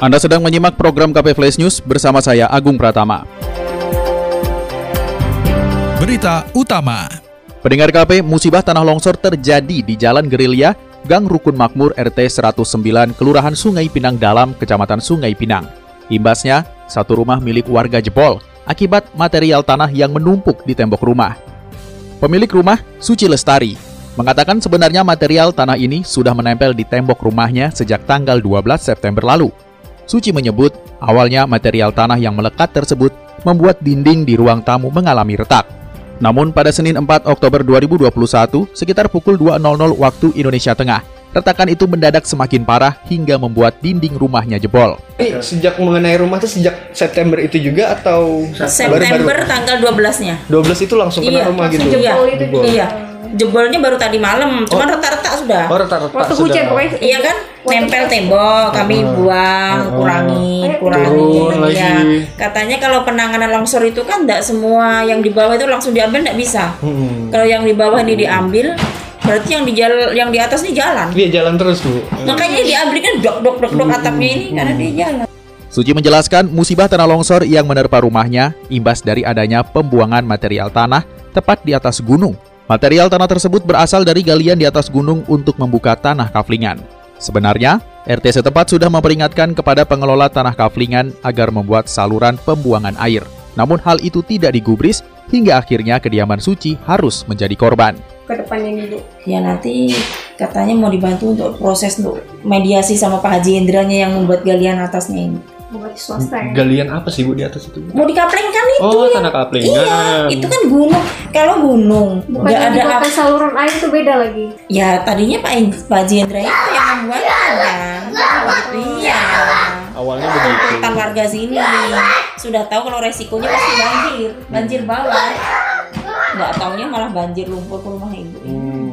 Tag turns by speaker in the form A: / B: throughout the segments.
A: Anda sedang menyimak program KP Flash News bersama saya Agung Pratama.
B: Berita utama.
A: Pendengar KP, musibah tanah longsor terjadi di Jalan Gerilya, Gang Rukun Makmur RT 109, Kelurahan Sungai Pinang Dalam, Kecamatan Sungai Pinang. Imbasnya, satu rumah milik warga jebol akibat material tanah yang menumpuk di tembok rumah. Pemilik rumah, Suci Lestari, mengatakan sebenarnya material tanah ini sudah menempel di tembok rumahnya sejak tanggal 12 September lalu. Suci menyebut, awalnya material tanah yang melekat tersebut membuat dinding di ruang tamu mengalami retak. Namun pada Senin 4 Oktober 2021, sekitar pukul 2.00 waktu Indonesia Tengah, retakan itu mendadak semakin parah hingga membuat dinding rumahnya jebol.
C: Eh, sejak mengenai rumah itu sejak September itu juga atau
D: September
C: baru-baru?
D: tanggal 12-nya.
C: 12 itu langsung kena
D: Iya,
C: rumah gitu.
D: Iya,
C: Jebol.
D: iya. Jebolnya baru tadi malam, cuman retak-retak sudah.
C: Oh, retak-retak
E: Waktu
C: sudah.
E: hujan pokoknya
D: Iya kan, nempel tembok, kami buang, kurangi, kurangi.
C: Turun lagi.
D: Iya. Katanya kalau penanganan longsor itu kan tidak semua yang di bawah itu langsung diambil tidak bisa.
C: Hmm.
D: Kalau yang di bawah ini diambil, berarti yang di jal- yang di atas ini jalan.
C: Dia jalan terus, Bu.
D: Makanya diambil kan dok dok dok dok atapnya ini karena dia jalan.
A: Suci menjelaskan musibah tanah longsor yang menerpa rumahnya imbas dari adanya pembuangan material tanah tepat di atas gunung. Material tanah tersebut berasal dari galian di atas gunung untuk membuka tanah kaflingan. Sebenarnya, RT setempat sudah memperingatkan kepada pengelola tanah kaflingan agar membuat saluran pembuangan air. Namun hal itu tidak digubris hingga akhirnya kediaman Suci harus menjadi korban.
E: ke depannya nih bu
D: Ya nanti katanya mau dibantu untuk proses untuk mediasi sama Pak Haji Indranya yang membuat galian atasnya ini.
E: Buat swasta ya
C: Galian apa sih, Bu, di atas itu?
D: Mau dikaplengkan itu
C: Oh,
D: yang-
C: tanah kapling.
D: Iya,
C: Ah.
D: itu kan gunung. Kalau gunung
E: bukan
D: nggak ada
E: dibuatkan
D: ap-
E: saluran air itu beda lagi
D: Ya tadinya Pak In- Pak Haji Indra itu yang membuatkan kan. Iya.
C: Awalnya begitu.
D: Tentang warga sini sudah tahu kalau resikonya pasti banjir, banjir bawah. Nggak taunya malah banjir lumpur ke rumah ibu.
C: Hmm.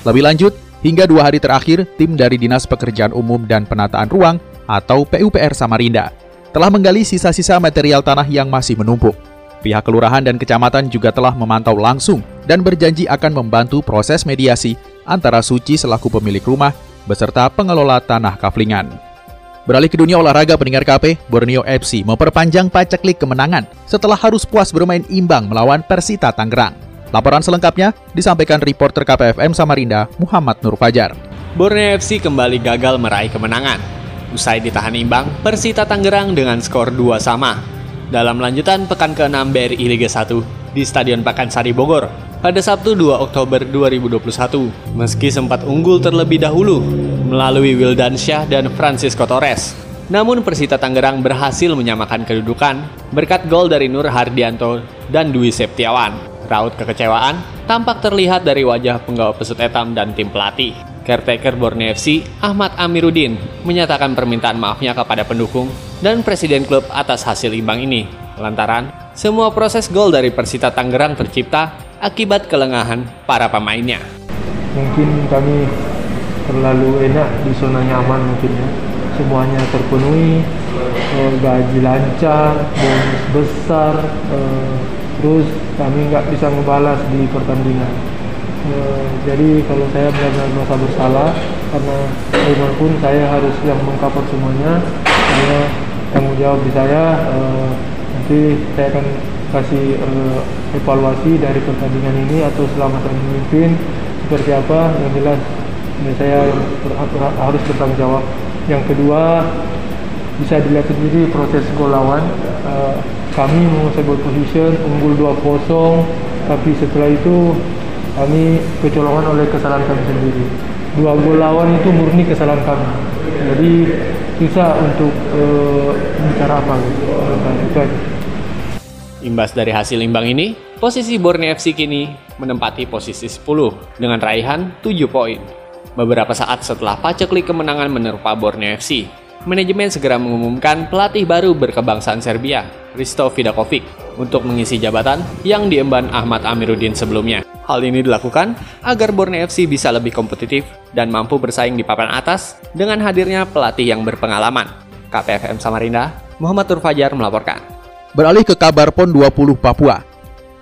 A: Lebih lanjut, hingga dua hari terakhir, tim dari Dinas Pekerjaan Umum dan Penataan Ruang atau PUPR Samarinda telah menggali sisa-sisa material tanah yang masih menumpuk. Pihak kelurahan dan kecamatan juga telah memantau langsung dan berjanji akan membantu proses mediasi antara Suci selaku pemilik rumah beserta pengelola tanah kaflingan. Beralih ke dunia olahraga pendengar KP, Borneo FC memperpanjang paceklik kemenangan setelah harus puas bermain imbang melawan Persita Tangerang. Laporan selengkapnya disampaikan reporter KPFM Samarinda, Muhammad Nur Fajar.
F: Borneo FC kembali gagal meraih kemenangan. Usai ditahan imbang, Persita Tangerang dengan skor 2 sama. Dalam lanjutan pekan ke-6 BRI Liga 1 di Stadion Pakansari Bogor pada Sabtu 2 Oktober 2021. Meski sempat unggul terlebih dahulu melalui Wildan Syah dan Francisco Torres, namun Persita Tangerang berhasil menyamakan kedudukan berkat gol dari Nur Hardianto dan Dwi Septiawan. Raut kekecewaan tampak terlihat dari wajah penggawa pesut etam dan tim pelatih. Caretaker Borneo FC, Ahmad Amiruddin, menyatakan permintaan maafnya kepada pendukung dan presiden klub atas hasil imbang ini. Lantaran, semua proses gol dari Persita Tangerang tercipta akibat kelengahan para pemainnya.
G: mungkin kami terlalu enak di zona nyaman mungkin ya semuanya terpenuhi eh, gaji lancar bonus besar eh, terus kami nggak bisa membalas di pertandingan jadi kalau saya benar-benar merasa bersalah karena bagaimanapun saya harus yang mengcover semuanya karena tanggung jawab di saya eh, nanti saya akan kasih eh, evaluasi dari pertandingan ini atau selama saya memimpin seperti apa yang jelas ini saya ber- ber- harus bertanggung jawab. Yang kedua bisa dilihat sendiri proses gol lawan. Eh, kami menguasai ball position unggul 2-0 tapi setelah itu kami kecolongan oleh kesalahan kami sendiri dua gol lawan itu murni kesalahan kami jadi susah untuk eh, bicara apa gitu
F: Imbas dari hasil imbang ini, posisi Borneo FC kini menempati posisi 10 dengan raihan 7 poin. Beberapa saat setelah paceklik kemenangan menerpa Borneo FC, manajemen segera mengumumkan pelatih baru berkebangsaan Serbia, Risto Vidakovic, untuk mengisi jabatan yang diemban Ahmad Amiruddin sebelumnya. Hal ini dilakukan agar Borneo FC bisa lebih kompetitif dan mampu bersaing di papan atas dengan hadirnya pelatih yang berpengalaman. KPFM Samarinda, Muhammad Nur Fajar melaporkan.
A: Beralih ke kabar PON 20 Papua.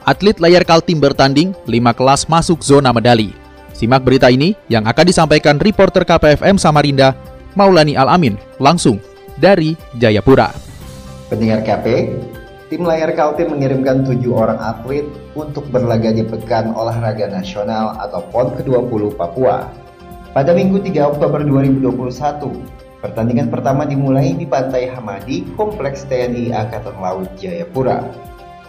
A: Atlet layar Kaltim bertanding, 5 kelas masuk zona medali. Simak berita ini yang akan disampaikan reporter KPFM Samarinda, Maulani Al-Amin, langsung dari Jayapura.
H: Pendengar KP, tim layar Kaltim mengirimkan tujuh orang atlet untuk berlaga di Pekan Olahraga Nasional atau PON ke-20 Papua. Pada Minggu 3 Oktober 2021, pertandingan pertama dimulai di Pantai Hamadi, Kompleks TNI Angkatan Laut Jayapura.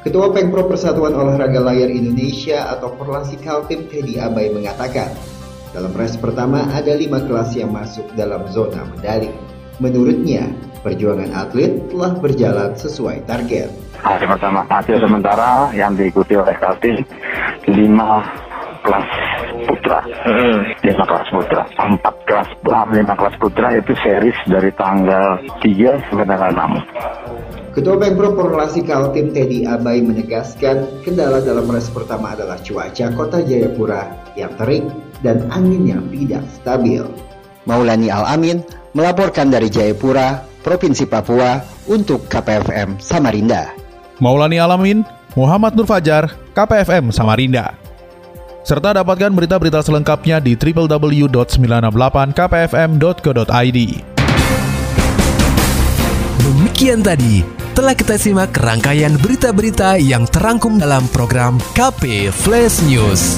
H: Ketua Pengpro Persatuan Olahraga Layar Indonesia atau Perlasi Kaltim Teddy Abai mengatakan, dalam race pertama ada lima kelas yang masuk dalam zona medali. Menurutnya, perjuangan atlet telah berjalan sesuai target.
I: Hari pertama hasil sementara yang diikuti oleh Kaltim lima kelas putra, lima kelas putra, empat kelas lima kelas putra itu series dari tanggal 3 sampai tanggal 6.
H: Ketua Pemprov Korelasi Kaltim Teddy Abai menegaskan kendala dalam race pertama adalah cuaca kota Jayapura yang terik dan angin yang tidak stabil. Maulani Al-Amin melaporkan dari Jayapura, Provinsi Papua untuk KPFM Samarinda.
B: Maulani Alamin, Muhammad Nur Fajar, KPFM Samarinda. Serta dapatkan berita-berita selengkapnya di www.968kpfm.co.id. Demikian tadi telah kita simak rangkaian berita-berita yang terangkum dalam program KP Flash News.